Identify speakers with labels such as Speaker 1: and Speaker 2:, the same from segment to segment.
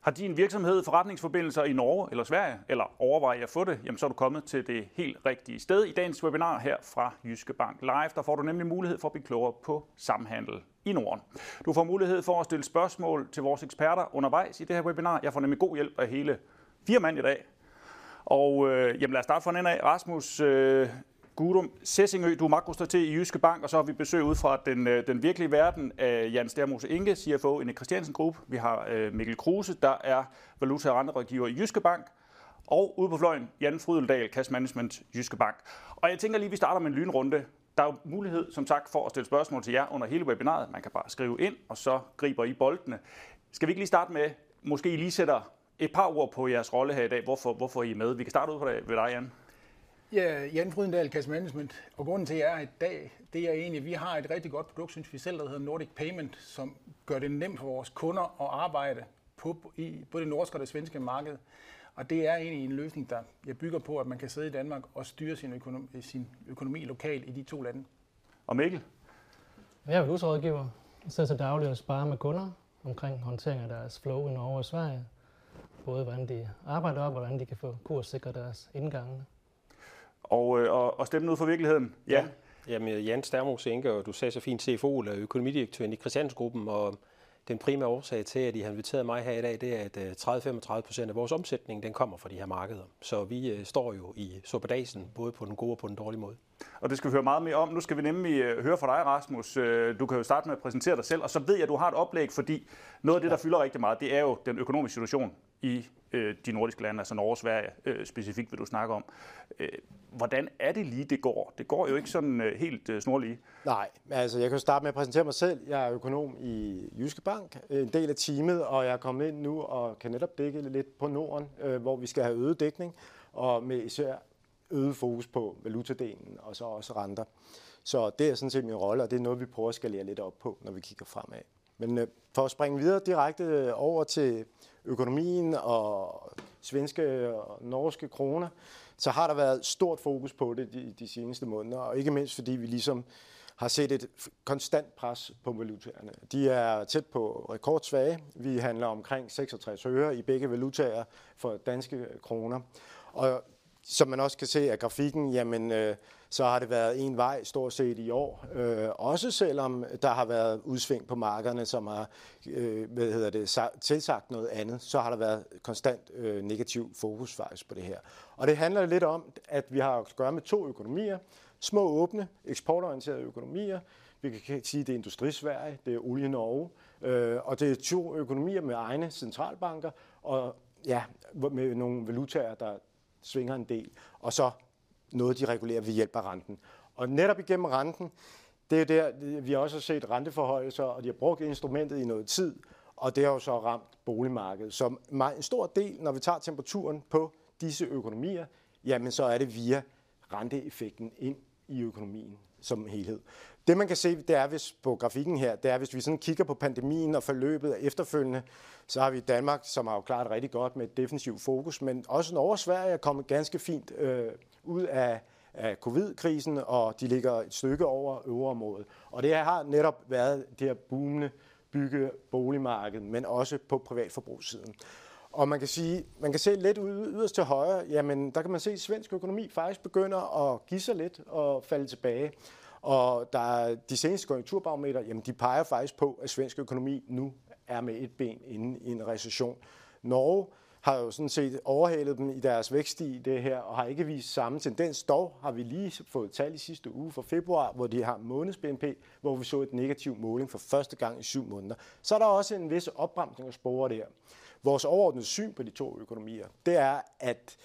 Speaker 1: Har din virksomhed forretningsforbindelser i Norge eller Sverige, eller overvejer at få det, jamen så er du kommet til det helt rigtige sted. I dagens webinar her fra Jyske Bank Live, der får du nemlig mulighed for at blive klogere på samhandel i Norden. Du får mulighed for at stille spørgsmål til vores eksperter undervejs i det her webinar. Jeg får nemlig god hjælp af hele fire mand i dag. Og øh, jamen lad os starte fra en af. Rasmus, øh, Gudum Sessingø, du er makrostrateg i Jyske Bank, og så har vi besøg ud fra den, øh, den virkelige verden af Jan Stermose Inge, CFO i Christiansen Group. Vi har øh, Mikkel Kruse, der er valuta- og renterådgiver i Jyske Bank. Og ude på fløjen, Jan Frydeldal, Cash Management, Jyske Bank. Og jeg tænker lige, at vi starter med en lynrunde. Der er jo mulighed, som sagt, for at stille spørgsmål til jer under hele webinaret. Man kan bare skrive ind, og så griber I boldene. Skal vi ikke lige starte med, måske I lige sætter et par ord på jeres rolle her i dag. Hvorfor, hvorfor I er med? Vi kan starte ud på det ved dig, Jan.
Speaker 2: Ja, Jan Frydendal, Cash Management. Og grunden til, at jeg er i dag, det er egentlig, at vi har et rigtig godt produkt, synes vi selv, der hedder Nordic Payment, som gør det nemt for vores kunder at arbejde på, i både det norske og det svenske marked. Og det er egentlig en løsning, der jeg bygger på, at man kan sidde i Danmark og styre sin økonomi, sin økonomi lokalt i de to lande.
Speaker 1: Og Mikkel?
Speaker 3: Jeg er valutarådgiver. Jeg sidder til daglig og sparer med kunder omkring håndtering af deres flow i Norge og Sverige. Både hvordan de arbejder op, og hvordan de kan få kurssikre deres indgange
Speaker 1: og, øh, og, og stemme ud for virkeligheden. Ja. ja.
Speaker 4: Jamen, Jan Stermos Inge, og du sagde så fint CFO, eller økonomidirektør i Christiansgruppen, og den primære årsag til, at I har inviteret mig her i dag, det er, at 30-35 øh, procent af vores omsætning, den kommer fra de her markeder. Så vi øh, står jo i suppedasen, både på den gode og på den dårlige måde.
Speaker 1: Og det skal vi høre meget mere om. Nu skal vi nemlig høre fra dig, Rasmus. Du kan jo starte med at præsentere dig selv, og så ved jeg, at du har et oplæg, fordi noget af det, der fylder rigtig meget, det er jo den økonomiske situation i de nordiske lande, altså Norge og Sverige specifikt, vil du snakke om. Hvordan er det lige, det går? Det går jo ikke sådan øh, helt øh, snorlige.
Speaker 5: Nej, altså jeg kan starte med at præsentere mig selv. Jeg er økonom i Jyske Bank, øh, en del af teamet, og jeg er kommet ind nu og kan netop dække lidt på Norden, øh, hvor vi skal have øget dækning, og med især øget fokus på valutadelen og så også renter. Så det er sådan set min rolle, og det er noget, vi prøver at skalere lidt op på, når vi kigger fremad. Men øh, for at springe videre direkte øh, over til økonomien og svenske og norske kroner, så har der været stort fokus på det de, de seneste måneder, og ikke mindst fordi vi ligesom har set et konstant pres på valutaerne. De er tæt på rekordsvage. Vi handler omkring 66 øre i begge valutaer for danske kroner. Og som man også kan se af grafikken, jamen, øh, så har det været en vej stort set i år. Øh, også selvom der har været udsving på markederne, som har øh, hvad hedder det, tilsagt noget andet, så har der været konstant øh, negativ fokus faktisk på det her. Og det handler lidt om, at vi har at gøre med to økonomier. Små åbne, eksportorienterede økonomier. Vi kan sige, at det er Industrisverige, det er Olie Norge, øh, og det er to økonomier med egne centralbanker, og ja, med nogle valutaer, der svinger en del. Og så noget, de regulerer ved hjælp af renten. Og netop igennem renten, det er der, vi også har set renteforhøjelser, og de har brugt instrumentet i noget tid, og det har jo så ramt boligmarkedet. Så en stor del, når vi tager temperaturen på disse økonomier, jamen så er det via renteeffekten ind i økonomien som helhed. Det man kan se, det er hvis på grafikken her, det er hvis vi sådan kigger på pandemien og forløbet af efterfølgende, så har vi Danmark, som har jo klaret rigtig godt med et defensivt fokus, men også Norge og Sverige er kommet ganske fint øh, ud af, af covid-krisen, og de ligger et stykke over øvreområdet. Og det har netop været det her boomende bygge boligmarked, men også på privatforbrugssiden. Og man kan sige, man kan se lidt yderst til højre, jamen der kan man se, at svensk økonomi faktisk begynder at give sig lidt og falde tilbage. Og der er de seneste konjunkturbarometer, jamen de peger faktisk på, at svensk økonomi nu er med et ben inde i en recession. Norge har jo sådan set overhalet dem i deres vækst i det her, og har ikke vist samme tendens. Dog har vi lige fået tal i sidste uge for februar, hvor de har måneds BNP, hvor vi så et negativt måling for første gang i syv måneder. Så er der også en vis opbremsning af spore der. Vores overordnede syn på de to økonomier, det er, at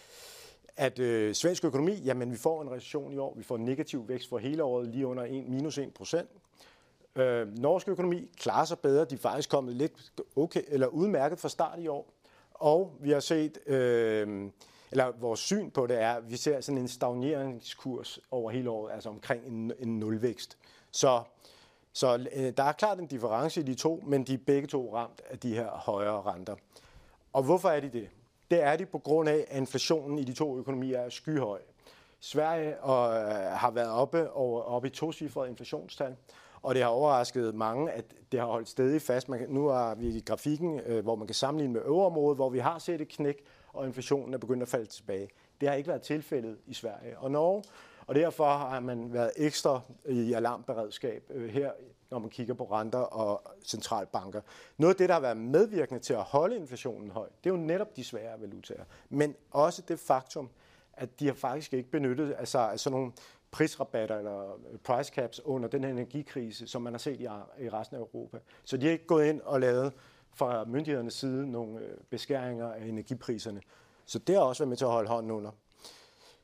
Speaker 5: at øh, svensk økonomi, jamen vi får en recession i år, vi får en negativ vækst for hele året, lige under 1, minus 1 procent. Øh, norsk økonomi klarer sig bedre, de er faktisk kommet lidt okay, eller udmærket fra start i år. Og vi har set, øh, eller vores syn på det er, at vi ser sådan en stagneringskurs over hele året, altså omkring en, en nulvækst. Så, så øh, der er klart en difference i de to, men de er begge to ramt af de her højere renter. Og hvorfor er de det? Det er de på grund af, at inflationen i de to økonomier er skyhøj. Sverige og, øh, har været oppe, over, oppe i to inflationstal, og det har overrasket mange, at det har holdt stadig fast. Man, nu har vi i grafikken, øh, hvor man kan sammenligne med øvre hvor vi har set et knæk, og inflationen er begyndt at falde tilbage. Det har ikke været tilfældet i Sverige og Norge, og derfor har man været ekstra i alarmberedskab øh, her, når man kigger på renter og centralbanker. Noget af det, der har været medvirkende til at holde inflationen høj, det er jo netop de svære valutaer. Men også det faktum, at de har faktisk ikke benyttet altså, altså nogle prisrabatter eller price caps under den her energikrise, som man har set i resten af Europa. Så de har ikke gået ind og lavet fra myndighedernes side nogle øh, beskæringer af energipriserne. Så det har også været med til at holde hånden under.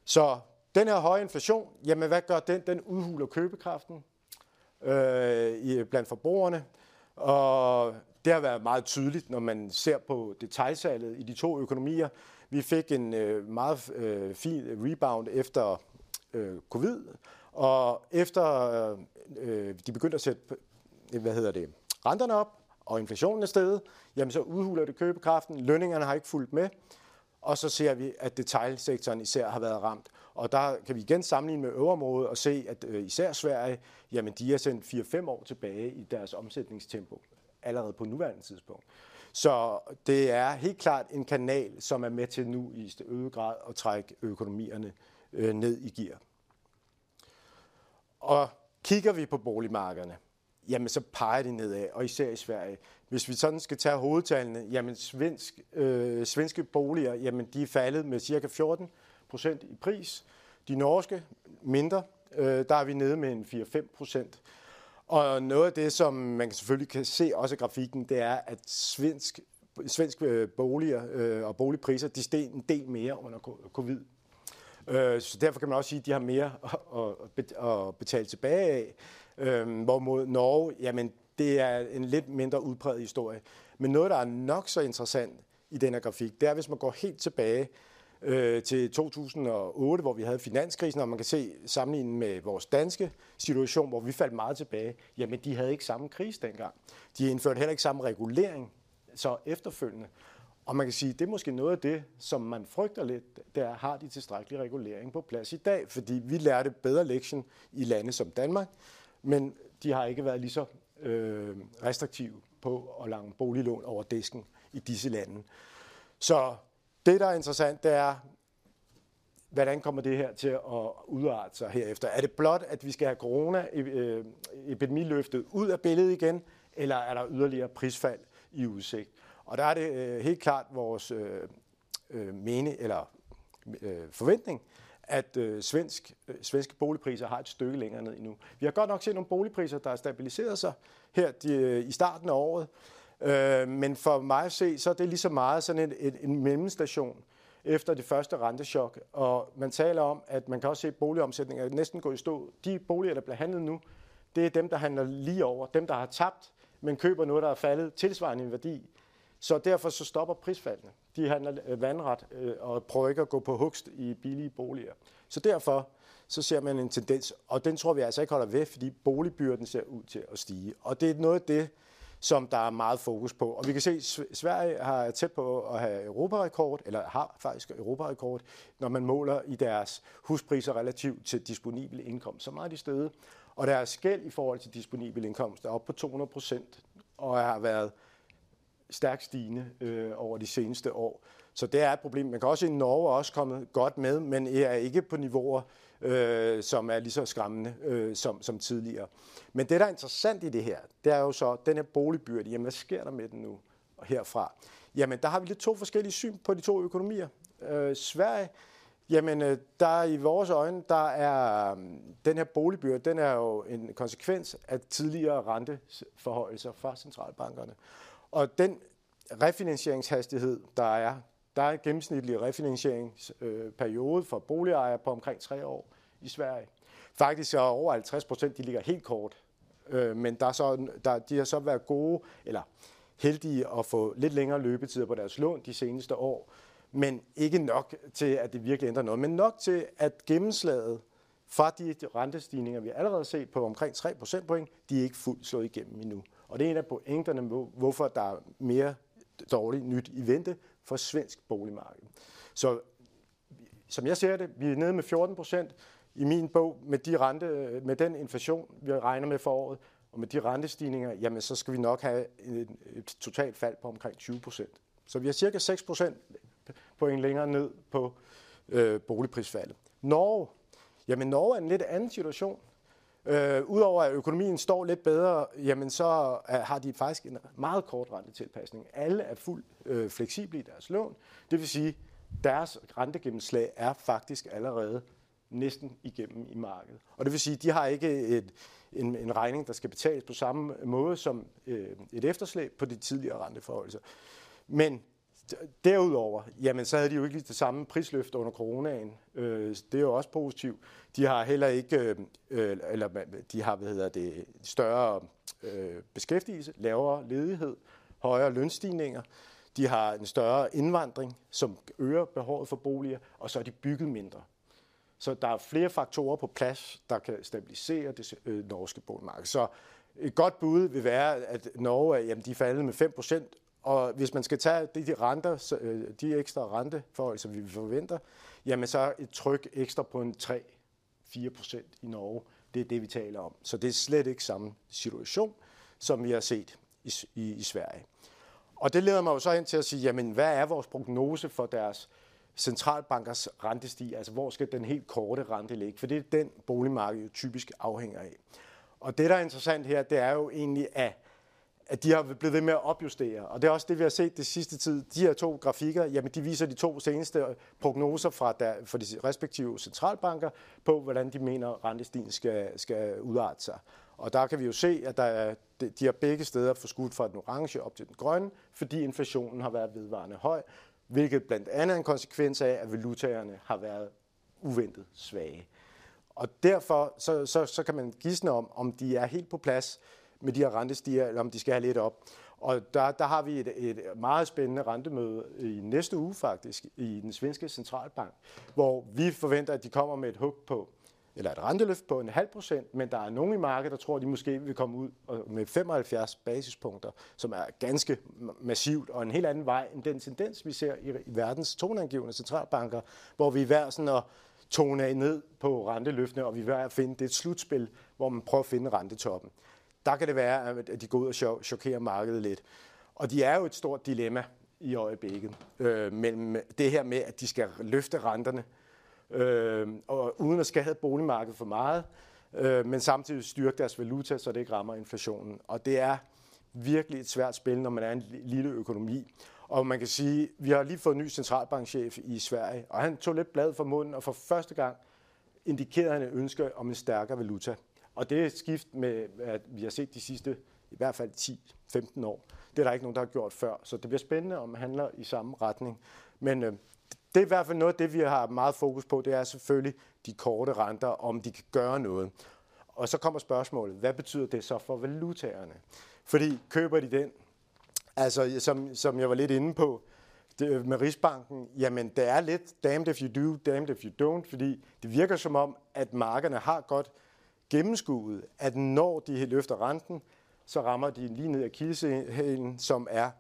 Speaker 5: Så den her høje inflation, jamen hvad gør den? Den udhuler købekraften øh, i, blandt forbrugerne. Og det har været meget tydeligt, når man ser på detaljsalget i de to økonomier. Vi fik en øh, meget øh, fin rebound efter øh, covid, og efter øh, de begyndte at sætte øh, hvad hedder det, renterne op, og inflationen er steget, jamen så udhuler det købekraften, lønningerne har ikke fulgt med, og så ser vi, at detaljsektoren især har været ramt. Og der kan vi igen sammenligne med øvrigt og se, at øh, især Sverige, jamen de er sendt 4-5 år tilbage i deres omsætningstempo, allerede på nuværende tidspunkt. Så det er helt klart en kanal, som er med til nu i øget grad at trække økonomierne øh, ned i gear. Og kigger vi på boligmarkederne, jamen så peger de nedad, og især i Sverige. Hvis vi sådan skal tage hovedtallene, jamen svensk, øh, svenske boliger, jamen de er faldet med cirka 14 procent i pris. De norske mindre, øh, der er vi nede med en 4-5 procent. Og noget af det, som man selvfølgelig kan se også i grafikken, det er, at svensk, svensk øh, boliger øh, og boligpriser, de steg en del mere under covid. Øh, så derfor kan man også sige, at de har mere at betale tilbage af. Øh, hvorimod Norge, jamen det er en lidt mindre udpræget historie. Men noget, der er nok så interessant i den her grafik, det er, hvis man går helt tilbage øh, til 2008, hvor vi havde finanskrisen, og man kan se sammenligningen med vores danske situation, hvor vi faldt meget tilbage, jamen de havde ikke samme krise dengang. De indførte heller ikke samme regulering, så efterfølgende. Og man kan sige, det er måske noget af det, som man frygter lidt, der har de tilstrækkelige regulering på plads i dag, fordi vi lærte bedre lektion i lande som Danmark, men de har ikke været lige så øh, restriktive på at lange boliglån over disken i disse lande. Så det, der er interessant, det er, hvordan kommer det her til at udarte sig herefter? Er det blot, at vi skal have corona-epidemiløftet øh, ud af billedet igen, eller er der yderligere prisfald i udsigt? Og der er det øh, helt klart vores mening, mene eller forventning, at øh, svensk, øh, svenske boligpriser har et stykke længere ned endnu. Vi har godt nok set nogle boligpriser, der har stabiliseret sig her de, øh, i starten af året, øh, men for mig at se, så er det lige så meget sådan en, en, en mellemstation efter det første rentechok, og man taler om, at man kan også se boligomsætninger næsten gå i stå. De boliger, der bliver handlet nu, det er dem, der handler lige over, dem, der har tabt, men køber noget, der er faldet tilsvarende i værdi. Så derfor så stopper prisfaldene. De handler øh, vandret øh, og prøver ikke at gå på hugst i billige boliger. Så derfor så ser man en tendens, og den tror vi altså ikke holder ved, fordi boligbyrden ser ud til at stige. Og det er noget af det, som der er meget fokus på. Og vi kan se, at Sverige har tæt på at have europarekord, eller har faktisk europarekord, når man måler i deres huspriser relativt til disponibel indkomst. Så meget de stede. Og deres skæld i forhold til disponibel indkomst er op på 200 procent, og har været stærkt stigende øh, over de seneste år. Så det er et problem. Man kan også i Norge også kommet godt med, men er ikke på niveauer, øh, som er lige så skræmmende øh, som, som tidligere. Men det, der er interessant i det her, det er jo så den her boligbyrde. Jamen, hvad sker der med den nu herfra? Jamen, der har vi lidt to forskellige syn på de to økonomier. Øh, Sverige, jamen, øh, der i vores øjne, der er øh, den her boligbyrde, den er jo en konsekvens af tidligere renteforhøjelser fra centralbankerne. Og den refinansieringshastighed, der er, der er en gennemsnitlig refinansieringsperiode for boligejere på omkring tre år i Sverige. Faktisk er over 50 procent, de ligger helt kort. Øh, men der er så, der, de har så været gode, eller heldige at få lidt længere løbetider på deres lån de seneste år. Men ikke nok til, at det virkelig ændrer noget. Men nok til, at gennemslaget fra de rentestigninger, vi allerede har set på omkring 3 procentpoint, de er ikke fuldt slået igennem endnu. Og det er en af pointerne, hvorfor der er mere dårligt nyt i vente for svensk boligmarked. Så som jeg ser det, vi er nede med 14 procent i min bog med, de rente, med den inflation, vi regner med for året, Og med de rentestigninger, jamen så skal vi nok have et, et totalt fald på omkring 20 procent. Så vi har cirka 6 procent point længere ned på øh, boligprisfaldet. Norge, jamen Norge er en lidt anden situation. Øh, Udover at økonomien står lidt bedre, jamen så er, har de faktisk en meget kort rentetilpasning. Alle er fuldt øh, fleksible i deres lån. Det vil sige, deres rentegennemslag er faktisk allerede næsten igennem i markedet. Og det vil sige, de har ikke et, en, en regning, der skal betales på samme måde som øh, et efterslæb på de tidligere renteforholdelser. Men Derudover, jamen så havde de jo ikke lige det samme prisløft under coronaen. Øh, det er jo også positivt. De har heller ikke, øh, eller de har, hvad hedder det, større øh, beskæftigelse, lavere ledighed, højere lønstigninger. De har en større indvandring, som øger behovet for boliger, og så er de bygget mindre. Så der er flere faktorer på plads, der kan stabilisere det øh, norske boligmarked. Så et godt bud vil være, at Norge jamen, de er faldet med 5 og hvis man skal tage de, de, renter, øh, de ekstra renteforhold, som vi forventer, jamen så er et tryk ekstra på en 3-4 procent i Norge. Det er det, vi taler om. Så det er slet ikke samme situation, som vi har set i, i, i Sverige. Og det leder mig jo så hen til at sige, jamen hvad er vores prognose for deres centralbankers rentestige? Altså hvor skal den helt korte rente ligge? For det er den boligmarkedet jo typisk afhænger af. Og det, der er interessant her, det er jo egentlig, at at de har blevet ved med at opjustere. Og det er også det, vi har set det sidste tid. De her to grafikker, jamen de viser de to seneste prognoser fra, der, for de respektive centralbanker på, hvordan de mener, rentestigen skal, skal udarte sig. Og der kan vi jo se, at der er, de har begge steder forskudt fra den orange op til den grønne, fordi inflationen har været vedvarende høj, hvilket blandt andet er en konsekvens af, at valutaerne har været uventet svage. Og derfor så, så, så kan man gisne om, om de er helt på plads med de her rentestiger, eller om de skal have lidt op. Og der, der har vi et, et meget spændende rentemøde i næste uge faktisk, i den svenske centralbank, hvor vi forventer, at de kommer med et hug på eller et renteløft på en halv procent, men der er nogen i markedet, der tror, at de måske vil komme ud med 75 basispunkter, som er ganske massivt, og en helt anden vej end den tendens, vi ser i, verdens toneangivende centralbanker, hvor vi er værd sådan at tone af ned på renteløftene, og vi er værd at finde det et slutspil, hvor man prøver at finde rentetoppen der kan det være, at de går ud og chokerer markedet lidt. Og de er jo et stort dilemma i øjeblikket øh, mellem det her med, at de skal løfte renterne, øh, og uden at skade boligmarkedet for meget, øh, men samtidig styrke deres valuta, så det ikke rammer inflationen. Og det er virkelig et svært spil, når man er en lille økonomi. Og man kan sige, vi har lige fået en ny centralbankchef i Sverige, og han tog lidt blad for munden, og for første gang indikerede han et ønske om en stærkere valuta. Og det skift med, at vi har set de sidste i hvert fald 10-15 år. Det er der ikke nogen, der har gjort før. Så det bliver spændende, om man handler i samme retning. Men øh, det er i hvert fald noget af det, vi har meget fokus på. Det er selvfølgelig de korte renter, om de kan gøre noget. Og så kommer spørgsmålet, hvad betyder det så for valutaerne? Fordi køber de den, altså som, som jeg var lidt inde på, det, med Rigsbanken, jamen det er lidt damned if you do, damned if you don't, fordi det virker som om, at markederne har godt gennemskuet, at når de løfter renten, så rammer de lige ned af kildesælen, som er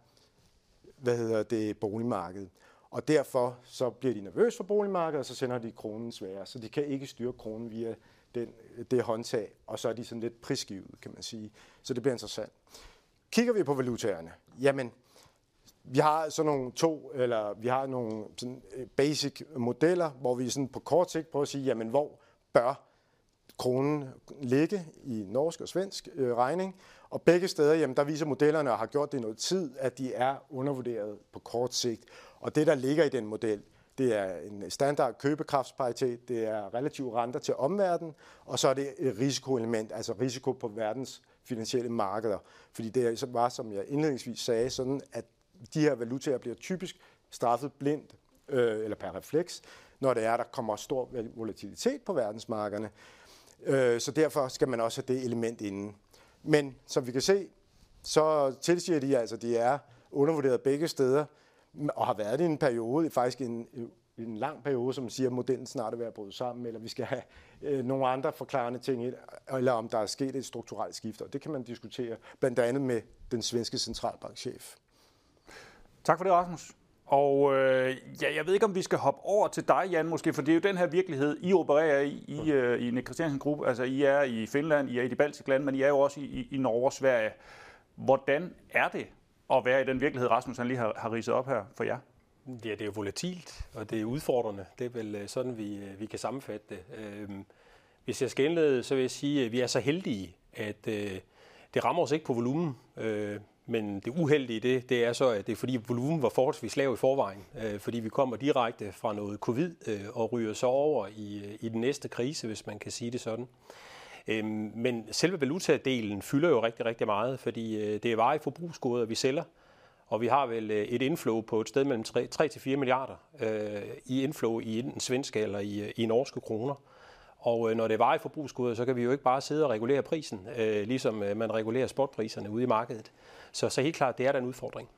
Speaker 5: hvad hedder det, boligmarkedet. Og derfor så bliver de nervøse for boligmarkedet, og så sender de kronen sværere. Så de kan ikke styre kronen via den, det håndtag, og så er de sådan lidt prisgivet, kan man sige. Så det bliver interessant. Kigger vi på valutaerne, jamen, vi har sådan nogle to, eller vi har nogle sådan øh, basic modeller, hvor vi sådan på kort sigt prøver at sige, jamen, hvor bør kronen ligge i norsk og svensk øh, regning. Og begge steder, jamen, der viser modellerne, og har gjort det i noget tid, at de er undervurderet på kort sigt. Og det, der ligger i den model, det er en standard købekraftsparitet, det er relative renter til omverdenen, og så er det et risikoelement, altså risiko på verdens finansielle markeder. Fordi det var, som jeg indledningsvis sagde, sådan, at de her valutaer bliver typisk straffet blindt, øh, eller per refleks, når det er, der kommer stor volatilitet på verdensmarkederne. Øh, så derfor skal man også have det element inden. Men som vi kan se, så tilsiger de altså, at de er undervurderet begge steder, og har været i en periode, faktisk en, en lang periode, som siger, at modellen snart er ved at bryde sammen, eller vi skal have øh, nogle andre forklarende ting, eller om der er sket et strukturelt skift, og det kan man diskutere, blandt andet med den svenske centralbankchef.
Speaker 1: Tak for det, Rasmus. Og øh, ja, jeg ved ikke, om vi skal hoppe over til dig, Jan, måske, for det er jo den her virkelighed, I opererer i, i, øh, i Nick Christiansen Gruppe. Altså, I er i Finland, I er i de baltiske lande, men I er jo også i, i Norge og Sverige. Hvordan er det at være i den virkelighed, Rasmus han lige har, har ridset op her for jer?
Speaker 4: Ja, det er jo volatilt, og det er udfordrende. Det er vel øh, sådan, vi, øh, vi kan sammenfatte det. Øhm, hvis jeg skal indlede, så vil jeg sige, at vi er så heldige, at øh, det rammer os ikke på volumen. Men det uheldige det, det er så, at det er fordi volumen var forholdsvis lav i forvejen, øh, fordi vi kommer direkte fra noget covid øh, og ryger så over i, øh, i den næste krise, hvis man kan sige det sådan. Øhm, men selve valutadelen fylder jo rigtig, rigtig meget, fordi det er varer forbrugsgoder, vi sælger. Og vi har vel øh, et inflow på et sted mellem 3 til 4 milliarder øh, i inflow i enten svenske eller i, i norske kroner. Og øh, når det er i forbrugsgoder, så kan vi jo ikke bare sidde og regulere prisen, øh, ligesom øh, man regulerer spotpriserne ude i markedet. Så, så helt klart, det er der en udfordring.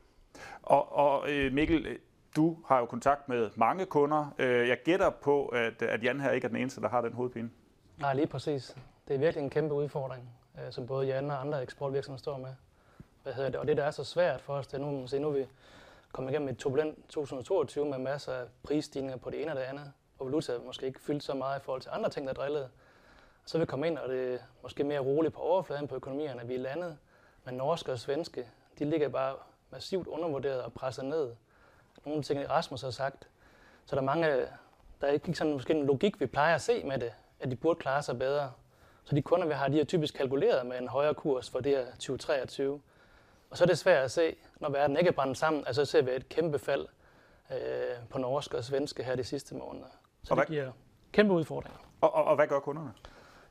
Speaker 1: Og, og Mikkel, du har jo kontakt med mange kunder. Jeg gætter på, at, at Jan her ikke er den eneste, der har den hovedpine.
Speaker 3: Nej, lige præcis. Det er virkelig en kæmpe udfordring, som både Jan og andre eksportvirksomheder står med hvad hedder det, og det, der er så svært for os, det er nu, se, nu er vi kommet igennem et turbulent 2022 med masser af prisstigninger på det ene og det andet, og valuta måske ikke fyldt så meget i forhold til andre ting, der drillede. Så vi komme ind, og det er måske mere roligt på overfladen på økonomierne. Vi er landet, men norske og svenske, de ligger bare massivt undervurderet og presset ned. Nogle ting, Rasmus har sagt, så der er mange, der er ikke sådan måske en logik, vi plejer at se med det, at de burde klare sig bedre. Så de kunder, vi har, de er typisk kalkuleret med en højere kurs for det her 2023. Og så er det svært at se, når verden ikke er brændt sammen, altså ser vi et kæmpe fald øh, på norsk og svenske her de sidste måneder. Så og det hvad? giver kæmpe udfordringer.
Speaker 1: Og, og, og hvad gør kunderne?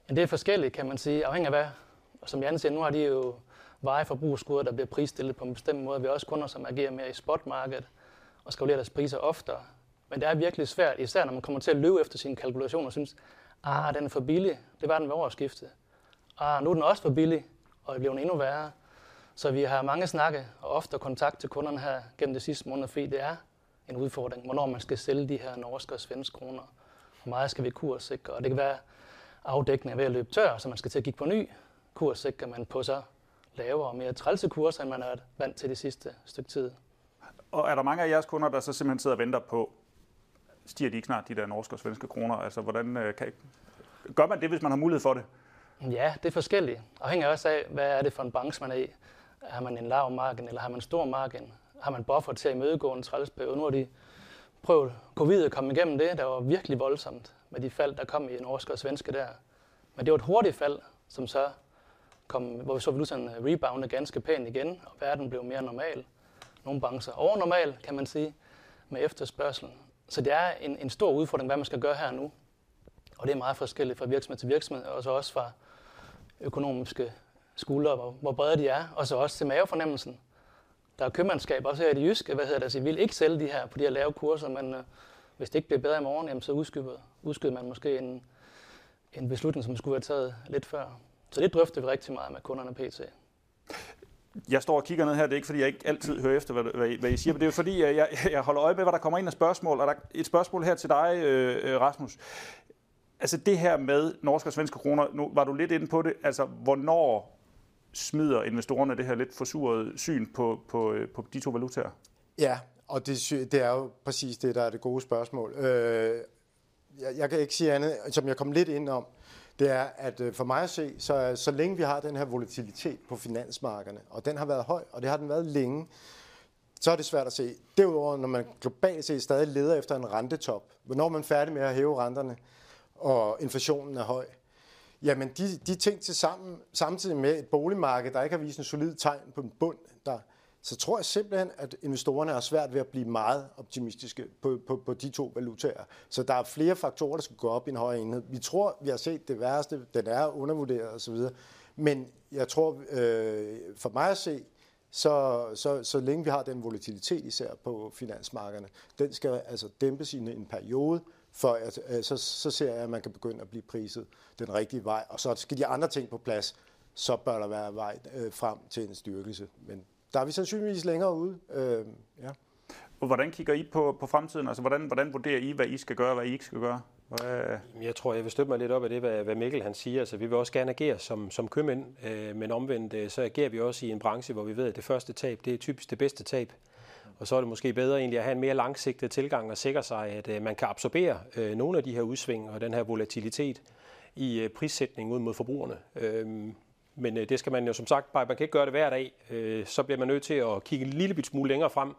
Speaker 3: Ja, det er forskelligt, kan man sige, afhængig af hvad. Og som Jan siger, nu har de jo vareforbrugsgoder, der bliver prisstillet på en bestemt måde. Vi har også kunder, som agerer mere i spotmarkedet og skal deres priser oftere. Men det er virkelig svært, især når man kommer til at løbe efter sine kalkulationer og synes, ah, den er for billig. Det var den ved årsskiftet. Ah, nu er den også for billig, og det bliver endnu værre. Så vi har mange snakke og ofte kontakt til kunderne her gennem det sidste måned, fordi det er en udfordring, hvornår man skal sælge de her norske og svenske kroner. Hvor meget skal vi kurssikre? Og det kan være afdækning ved at løbe tør, så man skal til at kigge på ny kurssikre, man på så lavere og mere trælse kurser, end man er vant til det sidste stykke tid.
Speaker 1: Og er der mange af jeres kunder, der så simpelthen sidder og venter på, stiger de ikke snart de der norske og svenske kroner? Altså, hvordan øh, kan, gør man det, hvis man har mulighed for det?
Speaker 3: Ja, det er forskelligt. Afhængig også af, hvad er det for en branche, man er i. Har man en lav margin, eller har man en stor margin? Har man buffer til at imødegå en trælsperiode? Nu har de prøvet covid at komme igennem det, der var virkelig voldsomt med de fald, der kom i norske og svenske der. Men det var et hurtigt fald, som så kom, hvor vi så valutaen rebounde ganske pænt igen, og verden blev mere normal. Nogle brancher overnormal, kan man sige, med efterspørgselen. Så det er en, en stor udfordring, hvad man skal gøre her nu. Og det er meget forskelligt fra virksomhed til virksomhed, og så også fra økonomiske skuldre, hvor, hvor brede de er, og så også til mavefornemmelsen. Der er købmandskab også her i det jyske, hvad hedder det, altså, vi vil ikke sælge de her på de her lave kurser, men øh, hvis det ikke bliver bedre i morgen, jamen, så udskyder, udskyder man måske en, en beslutning, som skulle være taget lidt før. Så det drøfter vi rigtig meget med kunderne pt.
Speaker 1: Jeg står og kigger ned her, det er ikke fordi, jeg ikke altid hører efter, hvad, hvad, hvad I siger, men det er fordi, jeg, jeg holder øje med, hvad der kommer ind af spørgsmål. Og der er et spørgsmål her til dig, øh, øh Rasmus. Altså det her med norske og svenske kroner, nu var du lidt inde på det, altså hvornår smider investorerne det her lidt forsurede syn på, på, øh, på de to valutaer?
Speaker 5: Ja, og det, det er jo præcis det, der er det gode spørgsmål. Øh, jeg, jeg kan ikke sige andet, som jeg kom lidt ind om, det er, at øh, for mig at se, så, så længe vi har den her volatilitet på finansmarkederne, og den har været høj, og det har den været længe, så er det svært at se. Derudover, når man globalt set stadig leder efter en rentetop, hvornår er man færdig med at hæve renterne, og inflationen er høj, jamen de, de ting til sammen, samtidig med et boligmarked, der ikke har vist en solid tegn på en bund, der, så tror jeg simpelthen, at investorerne har svært ved at blive meget optimistiske på, på, på de to valutaer. Så der er flere faktorer, der skal gå op i en højere enhed. Vi tror, vi har set det værste, den er undervurderet osv., men jeg tror, øh, for mig at se, så, så, så længe vi har den volatilitet især på finansmarkederne, den skal altså dæmpes i en periode, for at, øh, så, så ser jeg, at man kan begynde at blive priset den rigtige vej. Og så skal de andre ting på plads, så bør der være vej øh, frem til en styrkelse. Men der er vi sandsynligvis længere ude. Øh, ja.
Speaker 1: Og hvordan kigger I på, på fremtiden? Altså, hvordan, hvordan vurderer I, hvad I skal gøre, hvad I ikke skal gøre? Hvad...
Speaker 4: Jeg tror, jeg vil støtte mig lidt op af det, hvad, hvad Mikkel han siger. Altså, vi vil også gerne agere som, som købmænd, øh, men omvendt øh, så agerer vi også i en branche, hvor vi ved, at det første tab, det er typisk det bedste tab. Og så er det måske bedre egentlig at have en mere langsigtet tilgang og sikre sig, at øh, man kan absorbere øh, nogle af de her udsving og den her volatilitet i øh, prissætningen ud mod forbrugerne. Øhm, men det skal man jo som sagt bare, man kan ikke gøre det hver dag. Så bliver man nødt til at kigge en lille smule længere frem,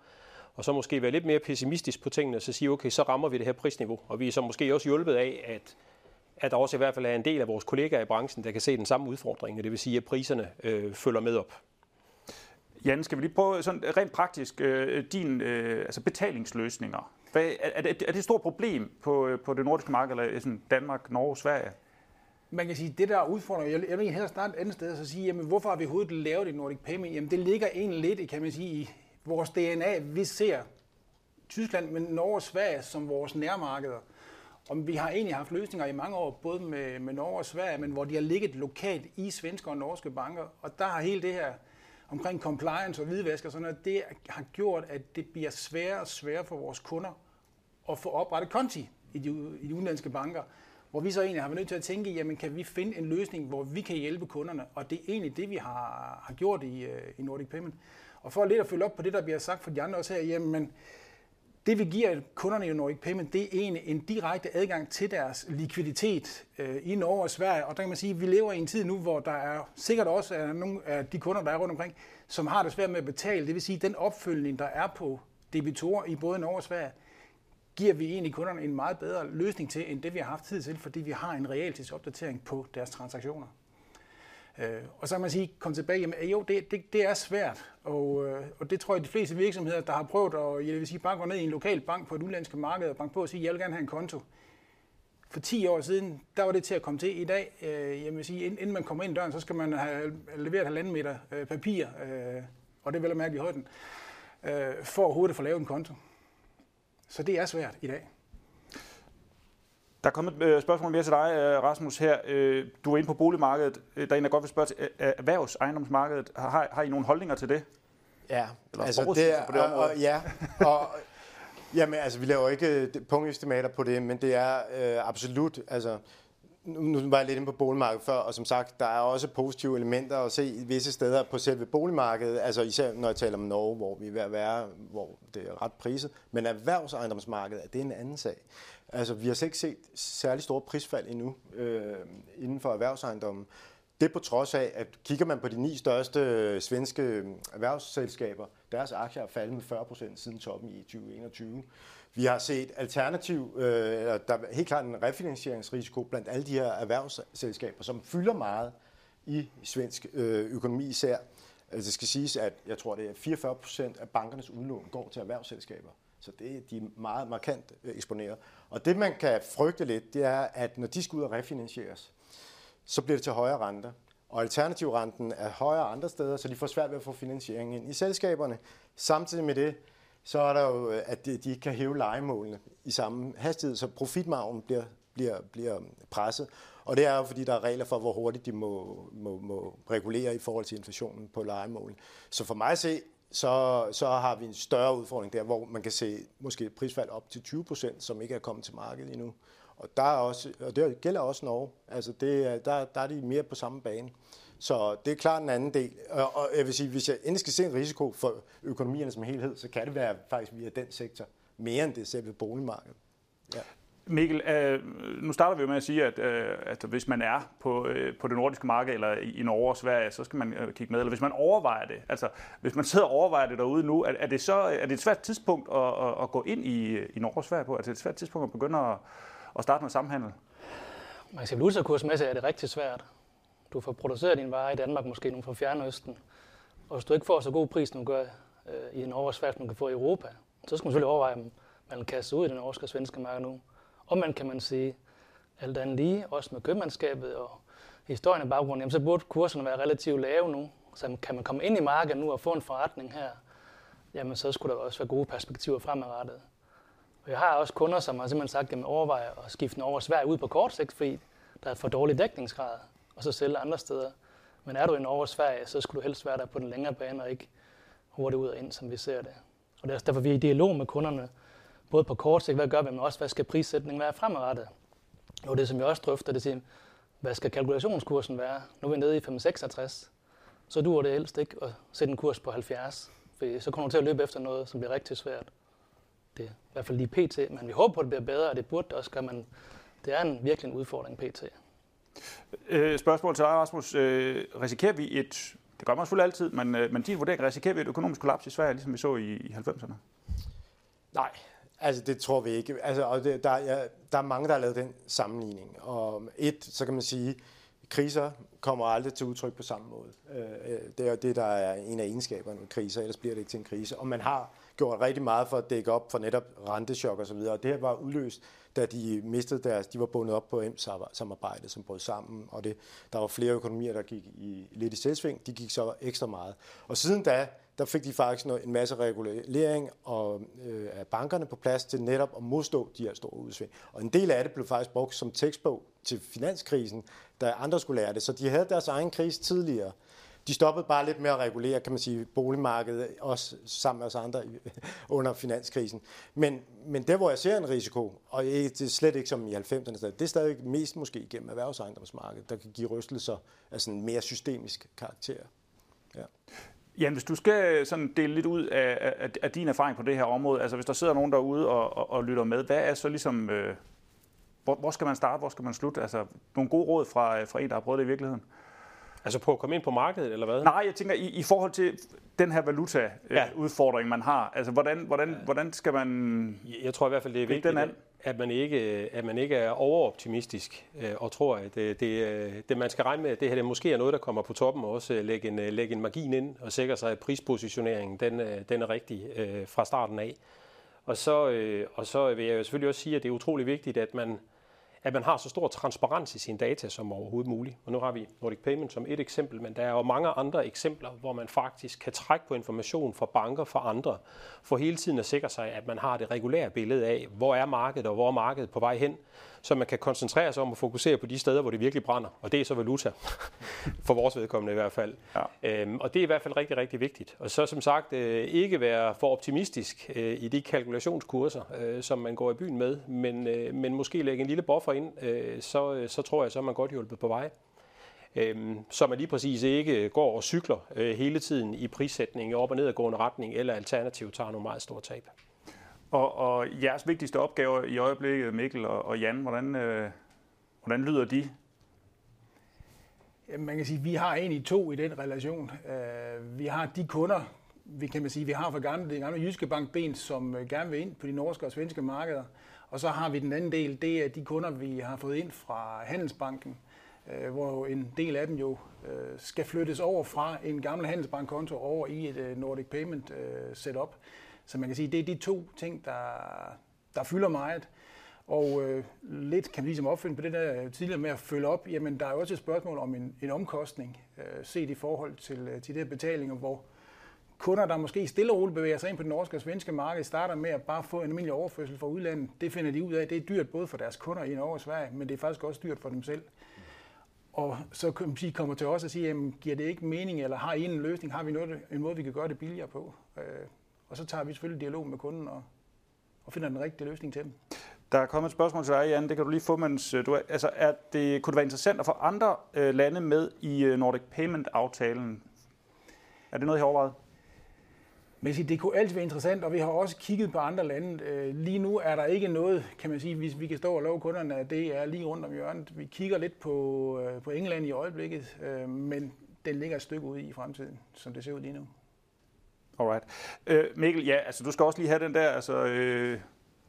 Speaker 4: og så måske være lidt mere pessimistisk på tingene, og så sige, okay, så rammer vi det her prisniveau. Og vi er så måske også hjulpet af, at, at der også i hvert fald er en del af vores kollegaer i branchen, der kan se den samme udfordring, og det vil sige, at priserne øh, følger med op.
Speaker 1: Jan, skal vi lige prøve sådan rent praktisk øh, din øh, altså betalingsløsninger. Hvad, er, er, det, er det et stort problem på, øh, på det nordiske marked, eller øh, sådan Danmark, Norge, Sverige?
Speaker 2: Man kan sige, det der udfordrer, udfordring, jeg, jeg vil hellere starte et andet sted og sige, jamen, hvorfor har vi overhovedet lavet et Nordic Payment? Jamen, det ligger egentlig lidt, kan man sige, i vores DNA. Vi ser Tyskland, men Norge og Sverige som vores nærmarkeder. Og vi har egentlig haft løsninger i mange år, både med, med Norge og Sverige, men hvor de har ligget lokalt i svenske og norske banker. Og der har hele det her omkring compliance og hvidvask og sådan noget, det har gjort, at det bliver sværere og sværere for vores kunder at få oprettet konti i de, i de udenlandske banker. Hvor vi så egentlig har været nødt til at tænke, jamen kan vi finde en løsning, hvor vi kan hjælpe kunderne? Og det er egentlig det, vi har, har gjort i, øh, i Nordic Payment. Og for lidt at følge op på det, der bliver sagt fra de andre også her, jamen det vi giver kunderne i Nordic Payment, det er egentlig en direkte adgang til deres likviditet øh, i Norge og Sverige. Og der kan man sige, at vi lever i en tid nu, hvor der er sikkert også er nogle af de kunder, der er rundt omkring, som har det svært med at betale. Det vil sige, at den opfølgning, der er på debitorer i både Norge og Sverige, giver vi egentlig kunderne en meget bedre løsning til, end det vi har haft tid til, fordi vi har en realtidsopdatering på deres transaktioner. Øh, og så kan man sige, kom tilbage, jamen, jo, det, det, det er svært, og, øh, og det tror jeg, de fleste virksomheder, der har prøvet at, jeg vil sige, bare gå ned i en lokal bank på et udlandsk marked og banke på og sige, jeg vil gerne have en konto. For 10 år siden, der var det til at komme til. I dag, øh, jeg vil sige, inden man kommer ind i døren, så skal man have leveret halvanden meter øh, papir, øh, og det er vel at mærke i højden, øh, for overhovedet at få lavet en konto. Så det er svært i dag.
Speaker 1: Der er kommet et øh, spørgsmål mere til dig, øh, Rasmus, her. Øh, du er inde på boligmarkedet. Der er en, der godt vil spørge til erhvervsejendomsmarkedet. Har, har I nogle holdninger til det?
Speaker 5: Ja, Eller altså det, er, på det område? Og, ja, og jamen, altså, vi laver ikke punktestimater på det, men det er øh, absolut, altså, nu, nu var jeg lidt inde på boligmarkedet før, og som sagt, der er også positive elementer at se i visse steder på selve boligmarkedet, altså især når jeg taler om Norge, hvor vi er ved at være, hvor det er ret priset, men erhvervsejendomsmarkedet, det er en anden sag. Altså, vi har ikke set særlig store prisfald endnu øh, inden for erhvervsejendommen. Det på trods af, at kigger man på de ni største øh, svenske øh, erhvervsselskaber, deres aktier er faldet med 40 procent siden toppen i 2021. Vi har set alternativ, øh, der er helt klart en refinansieringsrisiko blandt alle de her erhvervsselskaber, som fylder meget i svensk øh, økonomi især. Altså, det skal siges, at jeg tror, det er 44 procent af bankernes udlån går til erhvervsselskaber. Så det er de meget markant øh, eksponeret. Og det, man kan frygte lidt, det er, at når de skal ud og refinansieres, så bliver det til højere renter. Og alternativrenten er højere andre steder, så de får svært ved at få finansiering ind i selskaberne. Samtidig med det, så er der jo, øh, at de ikke kan hæve legemålene i samme hastighed, så profitmargen bliver, bliver, bliver presset. Og det er jo, fordi der er regler for, hvor hurtigt de må, må, må regulere i forhold til inflationen på legemålene. Så for mig at se, så, så har vi en større udfordring der, hvor man kan se måske et prisfald op til 20 procent, som ikke er kommet til markedet endnu. Og, der er også, og det gælder også Norge. Altså det, der, der er de mere på samme bane. Så det er klart en anden del. Og, og jeg vil sige, hvis jeg endelig skal se en risiko for økonomierne som helhed, så kan det være faktisk via den sektor, mere end det selve boligmarkedet.
Speaker 1: Ja. Mikkel, øh, nu starter vi jo med at sige, at, øh, at hvis man er på, øh, på det nordiske marked eller i, i Norge og Sverige, så skal man øh, kigge med. Eller hvis man overvejer det, altså hvis man sidder og overvejer det derude nu, er, er det så er det et svært tidspunkt at, at, at gå ind i, i Norge og Sverige på? Altså, er det et svært tidspunkt at begynde at, at starte med samhandel?
Speaker 3: Man kan sige, kursmæssigt er det rigtig svært. Du får produceret din vare i Danmark, måske nogle fra Fjernøsten. Og hvis du ikke får så god pris, nu gør øh, i Norge og Sverige, som du kan få i Europa, så skal man selvfølgelig overveje, om man kan kaste ud i den norske og svenske marked nu. Og man kan man sige, alt andet lige, også med købmandskabet og historien i baggrunden, jamen, så burde kurserne være relativt lave nu. Så kan man komme ind i markedet nu og få en forretning her, jamen så skulle der også være gode perspektiver fremadrettet. Og jeg har også kunder, som har simpelthen sagt, at man overvejer at skifte over Sverige ud på kort sigt, fordi der er for dårlig dækningsgrad, og så sælge andre steder. Men er du i Norge og Sverige, så skulle du helst være der på den længere bane, og ikke hurtigt ud og ind, som vi ser det. Og det er derfor, vi er i dialog med kunderne, både på kort sigt, hvad gør vi, men også, hvad skal prissætningen være fremadrettet? Og det, som jeg også drøfter, det er, hvad skal kalkulationskursen være? Nu er vi nede i 566, så duer det helst ikke at sætte en kurs på 70, For så kommer du til at løbe efter noget, som bliver rigtig svært. Det er i hvert fald lige pt, men vi håber på, at det bliver bedre, og det burde det også gøre, men det er en virkelig en udfordring pt.
Speaker 1: Øh, spørgsmål til dig, Rasmus. Øh, risikerer vi et, det gør man selvfølgelig altid, men, øh, men din vurdering, risikerer vi et økonomisk kollaps i Sverige, ligesom vi så i, i 90'erne?
Speaker 5: Nej, altså det tror vi ikke. Altså, og det, der, ja, der er mange, der har lavet den sammenligning. Og et, så kan man sige, kriser kommer aldrig til udtryk på samme måde. Øh, øh det er det, der er en af egenskaberne med kriser, ellers bliver det ikke til en krise. Og man har gjort rigtig meget for at dække op for netop rentechok og så videre. Og det her var udløst, da de mistede deres, de var bundet op på M-samarbejdet, som brød sammen, og det, der var flere økonomier, der gik i, lidt i selvsving, de gik så ekstra meget. Og siden da, der fik de faktisk en masse regulering og, øh, af bankerne på plads til netop at modstå de her store udsving. Og en del af det blev faktisk brugt som tekstbog til finanskrisen, da andre skulle lære det. Så de havde deres egen krise tidligere. De stoppede bare lidt med at regulere, kan man sige, boligmarkedet, også sammen med os andre under finanskrisen. Men, men der, hvor jeg ser en risiko, og det er slet ikke som i 90'erne, det er stadig mest måske igennem erhvervsejendomsmarkedet, der kan give rystelser af sådan mere systemisk karakter.
Speaker 1: Ja. Jan, hvis du skal sådan dele lidt ud af, af, af din erfaring på det her område, altså hvis der sidder nogen derude og, og, og lytter med, hvad er så ligesom, øh, hvor, hvor skal man starte, hvor skal man slutte? Altså nogle gode råd fra, fra en, der har prøvet det i virkeligheden?
Speaker 4: Altså på at komme ind på markedet, eller hvad?
Speaker 1: Nej, jeg tænker, i, i forhold til den her valuta-udfordring, ja. man har, altså hvordan, hvordan, ja. hvordan skal man...
Speaker 4: Jeg tror i hvert fald, det er vigtigt, at, man ikke, øh, at man ikke er overoptimistisk øh, og tror, at øh, det, det, det, man skal regne med, at det her det måske er noget, der kommer på toppen, og også lægge en, lægge en margin ind og sikre sig, at prispositioneringen den, den er rigtig fra starten af. Og så, og så vil jeg jo selvfølgelig også sige, at det er utrolig vigtigt, at man at man har så stor transparens i sine data som overhovedet muligt. Og nu har vi Nordic Payment som et eksempel, men der er jo mange andre eksempler, hvor man faktisk kan trække på information fra banker, fra andre, for hele tiden at sikre sig, at man har det regulære billede af, hvor er markedet og hvor er markedet på vej hen, så man kan koncentrere sig om at fokusere på de steder, hvor det virkelig brænder. Og det er så valuta, for vores vedkommende i hvert fald. Ja. Øhm, og det er i hvert fald rigtig, rigtig vigtigt. Og så som sagt øh, ikke være for optimistisk øh, i de kalkulationskurser, øh, som man går i byen med, men, øh, men måske lægge en lille buffer ind, øh, så, så tror jeg, så er man godt hjulpet på vej. Øhm, så man lige præcis ikke går og cykler øh, hele tiden i prissætning op- og nedadgående retning, eller alternativt tager nogle meget store tab.
Speaker 1: Og, og jeres vigtigste opgaver i øjeblikket, Mikkel og, og Jan, hvordan, øh, hvordan lyder de?
Speaker 2: Jamen, man kan sige, at vi har egentlig to i den relation. Øh, vi har de kunder, vi kan man sige, vi har fra gamle, det gamle Jyske Bank Ben, som øh, gerne vil ind på de norske og svenske markeder. Og så har vi den anden del, det er de kunder, vi har fået ind fra Handelsbanken, øh, hvor en del af dem jo øh, skal flyttes over fra en gammel Handelsbankkonto over i et øh, Nordic Payment øh, setup. Så man kan sige, det er de to ting, der, der fylder meget. Og øh, lidt kan vi ligesom opfinde på det der øh, tidligere med at følge op, jamen der er jo også et spørgsmål om en, en omkostning, øh, set i forhold til, øh, til de her betalinger, hvor kunder, der måske stille og roligt bevæger sig ind på det norske og svenske marked, starter med at bare få en almindelig overførsel fra udlandet. Det finder de ud af, det er dyrt både for deres kunder i Norge og Sverige, men det er faktisk også dyrt for dem selv. Og så kan man kommer til os og siger, jamen, giver det ikke mening, eller har I en løsning, har vi noget, en måde, vi kan gøre det billigere på? Øh, og så tager vi selvfølgelig dialog med kunden og, og finder den rigtige løsning til dem.
Speaker 1: Der er kommet et spørgsmål til dig, Jan. Det kan du lige få, mens øh, du er, altså, er det, kunne det være interessant at få andre øh, lande med i øh, Nordic Payment-aftalen? Er det noget, I har overvejet?
Speaker 2: Men det kunne altid være interessant, og vi har også kigget på andre lande. Øh, lige nu er der ikke noget, kan man sige, hvis vi kan stå og love kunderne, at det er lige rundt om hjørnet. Vi kigger lidt på, på England i øjeblikket, men den ligger et stykke ude i fremtiden, som det ser ud lige nu.
Speaker 1: Alright. Øh, Mikkel, ja, altså du skal også lige have den der, altså... Øh,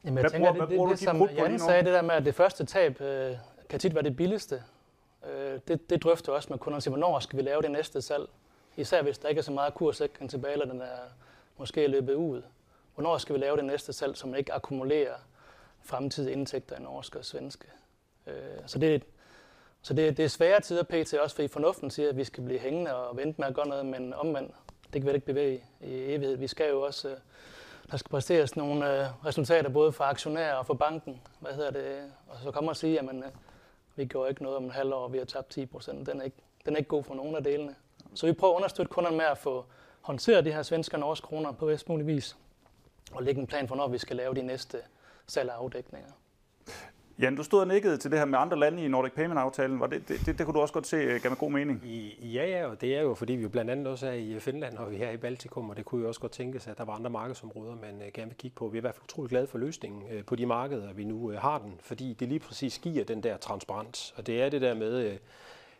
Speaker 3: Jamen, jeg hvad tænker, bruger, det, det, det, det som Jan sagde, det der med, at det første tab øh, kan tit være det billigste. Øh, det, det drøfter også med kunderne, hvornår skal vi lave det næste salg? Især hvis der ikke er så meget kurssikring tilbage, eller den er måske løbet ud. Hvornår skal vi lave det næste salg, man ikke akkumulerer fremtidige indtægter i norske og svenske? Øh, så det, så det, det er svære tider pt. også, fordi fornuften siger, at vi skal blive hængende og vente med at gøre noget, men omvendt, det kan vi ikke bevæge i evighed. Vi skal jo også, øh, der skal præsteres nogle øh, resultater både for aktionærer og for banken. Hvad hedder det? Og så kommer og sige, at man, øh, vi gjorde ikke noget om en halv år, vi har tabt 10 procent. Den, er ikke, den er ikke god for nogen af delene. Så vi prøver at understøtte kunderne med at få håndteret de her svenske og norske kroner på bedst mulig vis, og lægge en plan for, når vi skal lave de næste salg og afdækninger.
Speaker 1: Jan, du stod og nikkede til det her med andre lande i Nordic Payment-aftalen. Var det, det, det, det kunne du også godt se øh, gav med god mening?
Speaker 4: Ja, ja, og det er jo, fordi vi jo blandt andet også er i Finland og vi er her i Baltikum, og det kunne jo også godt tænkes, at der var andre markedsområder, man uh, gerne vil kigge på. Vi er i hvert fald utrolig glade for løsningen på de markeder, vi nu har den, fordi det lige præcis giver den der transparens. Og det er det der med,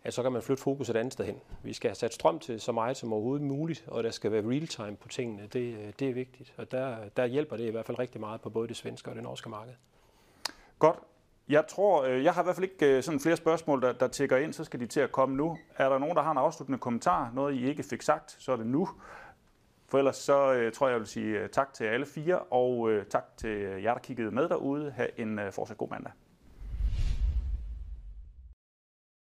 Speaker 4: at så kan man flytte fokus et andet sted hen. Vi skal have sat strøm til så meget som overhovedet muligt, og der skal være real time på tingene. Det, det er vigtigt, og der, der hjælper det i hvert fald rigtig meget på både det svenske og det norske marked.
Speaker 1: Godt. Jeg tror, øh, jeg har i hvert fald ikke øh, sådan flere spørgsmål, der, der tækker ind, så skal de til at komme nu. Er der nogen, der har en afsluttende kommentar, noget I ikke fik sagt, så er det nu. For ellers så øh, tror jeg, jeg vil sige øh, tak til alle fire, og tak til jer, der kiggede med derude. Ha' en fortsat god mandag.